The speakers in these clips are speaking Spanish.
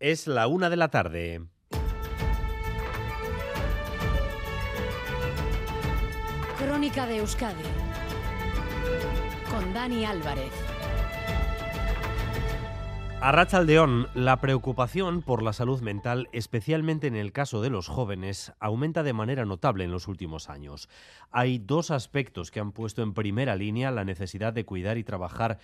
Es la una de la tarde. Crónica de Euskadi con Dani Álvarez. A Rachaldeón, la preocupación por la salud mental, especialmente en el caso de los jóvenes, aumenta de manera notable en los últimos años. Hay dos aspectos que han puesto en primera línea la necesidad de cuidar y trabajar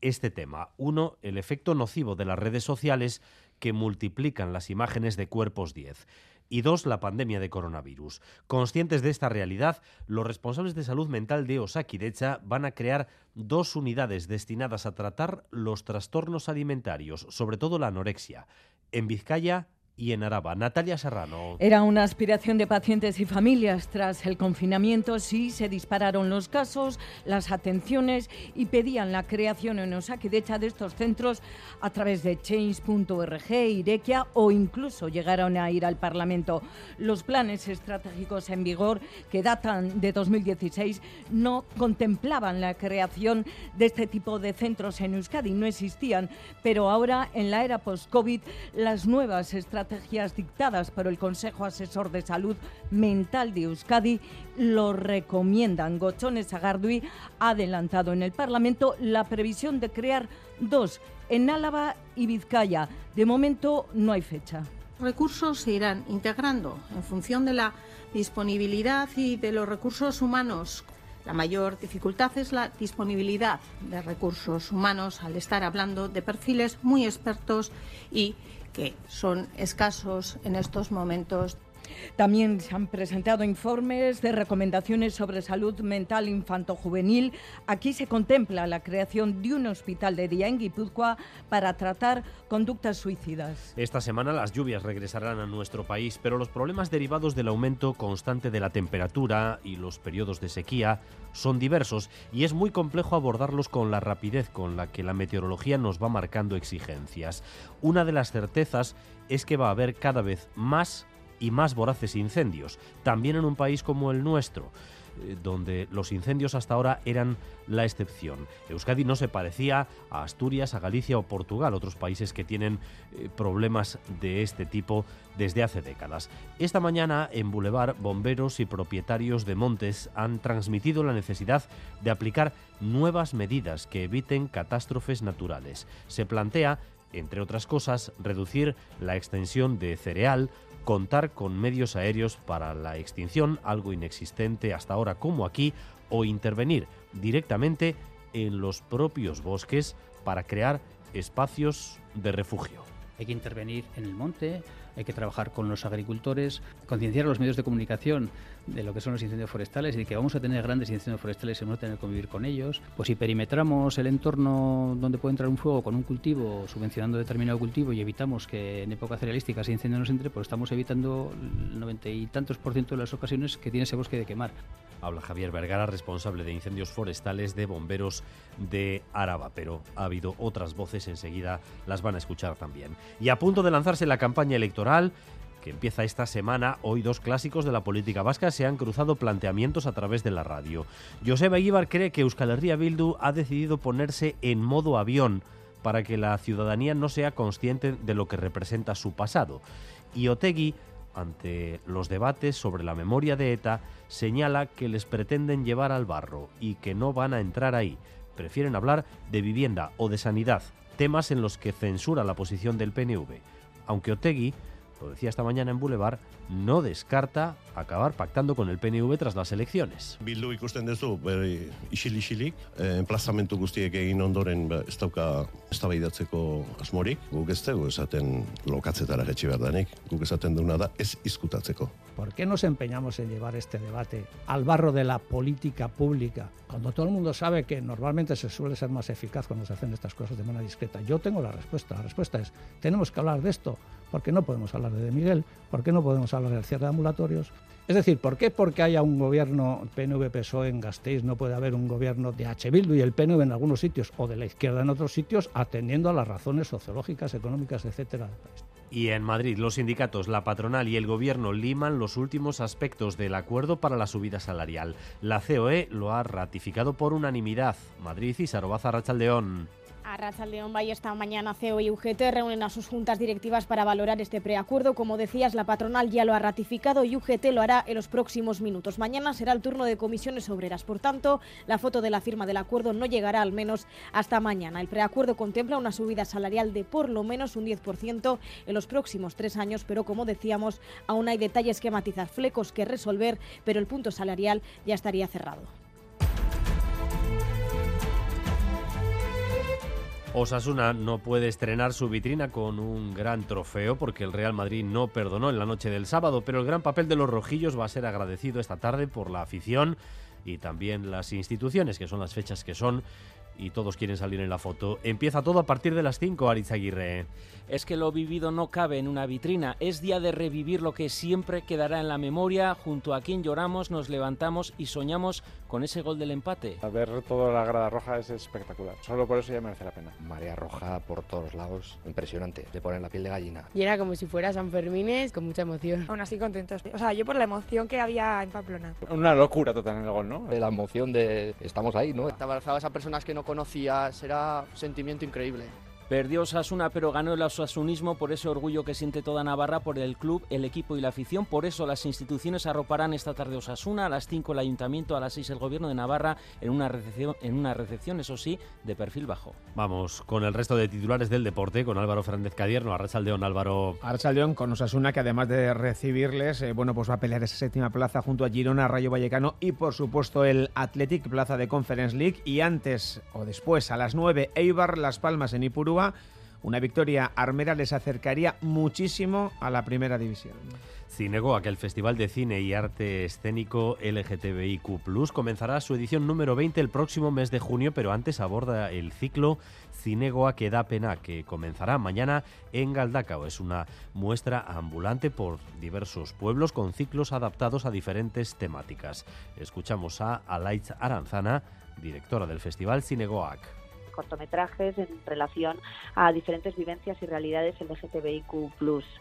este tema. Uno, el efecto nocivo de las redes sociales que multiplican las imágenes de cuerpos 10 y dos, la pandemia de coronavirus. Conscientes de esta realidad, los responsables de salud mental de Osakidecha van a crear dos unidades destinadas a tratar los trastornos alimentarios, sobre todo la anorexia, en Vizcaya y en Araba. Natalia Serrano. Era una aspiración de pacientes y familias. Tras el confinamiento sí se dispararon los casos, las atenciones y pedían la creación en Osakidecha de estos centros a través de change.org, Irequia o incluso llegaron a ir al Parlamento. Los planes estratégicos en vigor que datan de 2016 no contemplaban la creación de este tipo de centros en Euskadi, no existían, pero ahora en la era post-COVID las nuevas estrategias estrategias dictadas por el Consejo Asesor de Salud Mental de Euskadi lo recomiendan. Gochones Agardui ha adelantado en el Parlamento la previsión de crear dos en Álava y Vizcaya. De momento no hay fecha. Recursos se irán integrando en función de la disponibilidad y de los recursos humanos la mayor dificultad es la disponibilidad de recursos humanos al estar hablando de perfiles muy expertos y que son escasos en estos momentos también se han presentado informes de recomendaciones sobre salud mental infanto-juvenil. Aquí se contempla la creación de un hospital de día en Guipúzcoa para tratar conductas suicidas. Esta semana las lluvias regresarán a nuestro país, pero los problemas derivados del aumento constante de la temperatura y los periodos de sequía son diversos y es muy complejo abordarlos con la rapidez con la que la meteorología nos va marcando exigencias. Una de las certezas es que va a haber cada vez más y más voraces incendios, también en un país como el nuestro eh, donde los incendios hasta ahora eran la excepción. Euskadi no se parecía a Asturias, a Galicia o Portugal, otros países que tienen eh, problemas de este tipo desde hace décadas. Esta mañana en Boulevard, bomberos y propietarios de montes han transmitido la necesidad de aplicar nuevas medidas que eviten catástrofes naturales. Se plantea entre otras cosas, reducir la extensión de cereal, contar con medios aéreos para la extinción, algo inexistente hasta ahora como aquí, o intervenir directamente en los propios bosques para crear espacios de refugio. Hay que intervenir en el monte, hay que trabajar con los agricultores, concienciar a los medios de comunicación de lo que son los incendios forestales y de que vamos a tener grandes incendios forestales y vamos a tener que convivir con ellos. Pues si perimetramos el entorno donde puede entrar un fuego con un cultivo, subvencionando determinado cultivo y evitamos que en época cerealística ese incendio nos entre, pues estamos evitando el noventa y tantos por ciento de las ocasiones que tiene ese bosque de quemar. Habla Javier Vergara, responsable de incendios forestales de bomberos de Araba, pero ha habido otras voces, enseguida las van a escuchar también. Y a punto de lanzarse la campaña electoral, que empieza esta semana, hoy dos clásicos de la política vasca se han cruzado planteamientos a través de la radio. Joseba Ibar cree que Euskal Herria Bildu ha decidido ponerse en modo avión para que la ciudadanía no sea consciente de lo que representa su pasado. Y Otegui ante los debates sobre la memoria de ETA, señala que les pretenden llevar al barro y que no van a entrar ahí. Prefieren hablar de vivienda o de sanidad, temas en los que censura la posición del PNV. Aunque Otegui lo decía esta mañana en Boulevard, no descarta acabar pactando con el PNV tras las elecciones. Bildu ikusten duzu, bere isil-isilik, eh, enplazamentu guztiek egin ondoren ba, ez dauka eztabaidatzeko asmorik, guk ez dugu esaten lokatzetara jetxi behar danik, guk esaten duna da ez izkutatzeko. ¿Por qué nos empeñamos en llevar este debate al barro de la política pública? Cuando todo el mundo sabe que normalmente se suele ser más eficaz cuando se hacen estas cosas de manera discreta. Yo tengo la respuesta. La respuesta es, tenemos que hablar de esto. ¿Por qué no podemos hablar de, de Miguel? ¿Por qué no podemos hablar del cierre de ambulatorios? Es decir, ¿por qué porque haya un gobierno PNV-PSOE en Gasteiz no puede haber un gobierno de H. Bildu y el PNV en algunos sitios o de la izquierda en otros sitios atendiendo a las razones sociológicas, económicas, etcétera? Y en Madrid, los sindicatos, la patronal y el gobierno liman los últimos aspectos del acuerdo para la subida salarial. La COE lo ha ratificado por unanimidad. Madrid y Sarobaza Rachaldeón. A Racha León Valle esta mañana CEO y UGT reúnen a sus juntas directivas para valorar este preacuerdo. Como decías, la patronal ya lo ha ratificado y UGT lo hará en los próximos minutos. Mañana será el turno de comisiones obreras. Por tanto, la foto de la firma del acuerdo no llegará al menos hasta mañana. El preacuerdo contempla una subida salarial de por lo menos un 10% en los próximos tres años, pero como decíamos, aún hay detalles que matizar, flecos que resolver, pero el punto salarial ya estaría cerrado. Osasuna no puede estrenar su vitrina con un gran trofeo porque el Real Madrid no perdonó en la noche del sábado, pero el gran papel de los rojillos va a ser agradecido esta tarde por la afición y también las instituciones, que son las fechas que son, y todos quieren salir en la foto. Empieza todo a partir de las 5, Aritz Aguirre. Es que lo vivido no cabe en una vitrina. Es día de revivir lo que siempre quedará en la memoria. Junto a quien lloramos, nos levantamos y soñamos con ese gol del empate. A ver toda la grada roja es espectacular. Solo por eso ya merece la pena. Marea roja por todos lados. Impresionante. Te ponen la piel de gallina. Y era como si fuera San Fermines, con mucha emoción. Aún así contentos. O sea, yo por la emoción que había en Pamplona. Una locura total en el gol, ¿no? La emoción de estamos ahí, ¿no? Te abrazabas a personas que no conocías. Era un sentimiento increíble. Perdió Osasuna, pero ganó el osasunismo por ese orgullo que siente toda Navarra por el club, el equipo y la afición. Por eso las instituciones arroparán esta tarde Osasuna, a las 5 el Ayuntamiento, a las 6 el Gobierno de Navarra, en una recepción, en una recepción eso sí, de perfil bajo. Vamos con el resto de titulares del deporte, con Álvaro Fernández Cadierno, Arrachaldeón, Álvaro. Arrachaldeón con Osasuna, que además de recibirles, eh, bueno, pues va a pelear esa séptima plaza junto a Girona, Rayo Vallecano y por supuesto el Athletic, plaza de Conference League. Y antes o después, a las 9, Eibar, Las Palmas en Una victoria armera les acercaría muchísimo a la primera división. Cinegoa, que el Festival de Cine y Arte Escénico LGTBIQ comenzará su edición número 20 el próximo mes de junio, pero antes aborda el ciclo Cinegoa que da pena, que comenzará mañana en Galdacao. Es una muestra ambulante por diversos pueblos con ciclos adaptados a diferentes temáticas. Escuchamos a Alaitz Aranzana, directora del Festival Cinegoac cortometrajes en relación a diferentes vivencias y realidades LGTBIQ+.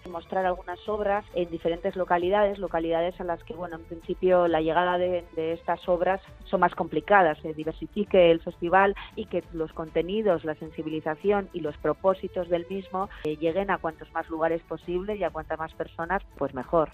Mostrar algunas obras en diferentes localidades, localidades a las que, bueno, en principio la llegada de, estas obras son más complicadas, se diversifique el festival y que los contenidos, la sensibilización y los propósitos del mismo eh, lleguen a cuantos más lugares posible y a cuantas más personas, pues mejor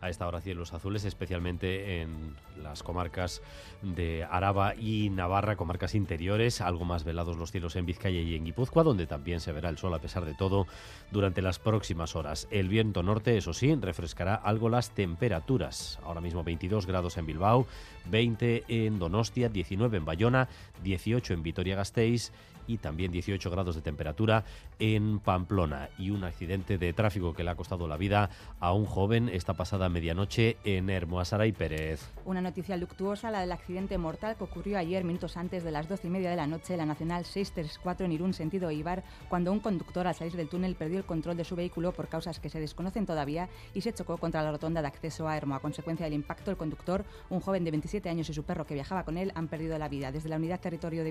a esta hora cielos azules, especialmente en las comarcas de Araba y Navarra, comarcas interiores, algo más velados los cielos en Vizcaya y en Guipúzcoa, donde también se verá el sol a pesar de todo durante las próximas horas. El viento norte, eso sí, refrescará algo las temperaturas. Ahora mismo 22 grados en Bilbao, 20 en Donostia, 19 en Bayona, 18 en Vitoria-Gasteiz y también 18 grados de temperatura en Pamplona. Y un accidente de tráfico que le ha costado la vida a un joven esta pasada medianoche en Hermoasara y Pérez. Una noticia luctuosa, la del accidente mortal que ocurrió ayer, minutos antes de las 12 y media de la noche, la Nacional 634 en Irún, sentido Ibar, cuando un conductor al salir del túnel perdió el control de su vehículo por causas que se desconocen todavía y se chocó contra la rotonda de acceso a Hermo. A consecuencia del impacto, el conductor, un joven de 27 años y su perro que viajaba con él han perdido la vida. Desde la unidad, territorio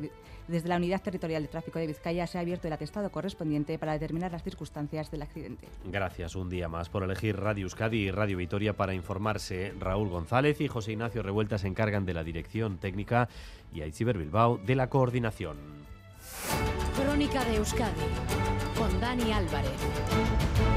desde la unidad territorial de tráfico de Vizcaya se ha abierto el atestado correspondiente para determinar las circunstancias del accidente. Gracias un día más por elegir Radio Euskadi y Radio Vitoria para informarse. Raúl González y José Ignacio Revuelta se encargan de la dirección técnica y Aitziber Bilbao de la coordinación. Crónica de Euskadi con Dani Álvarez.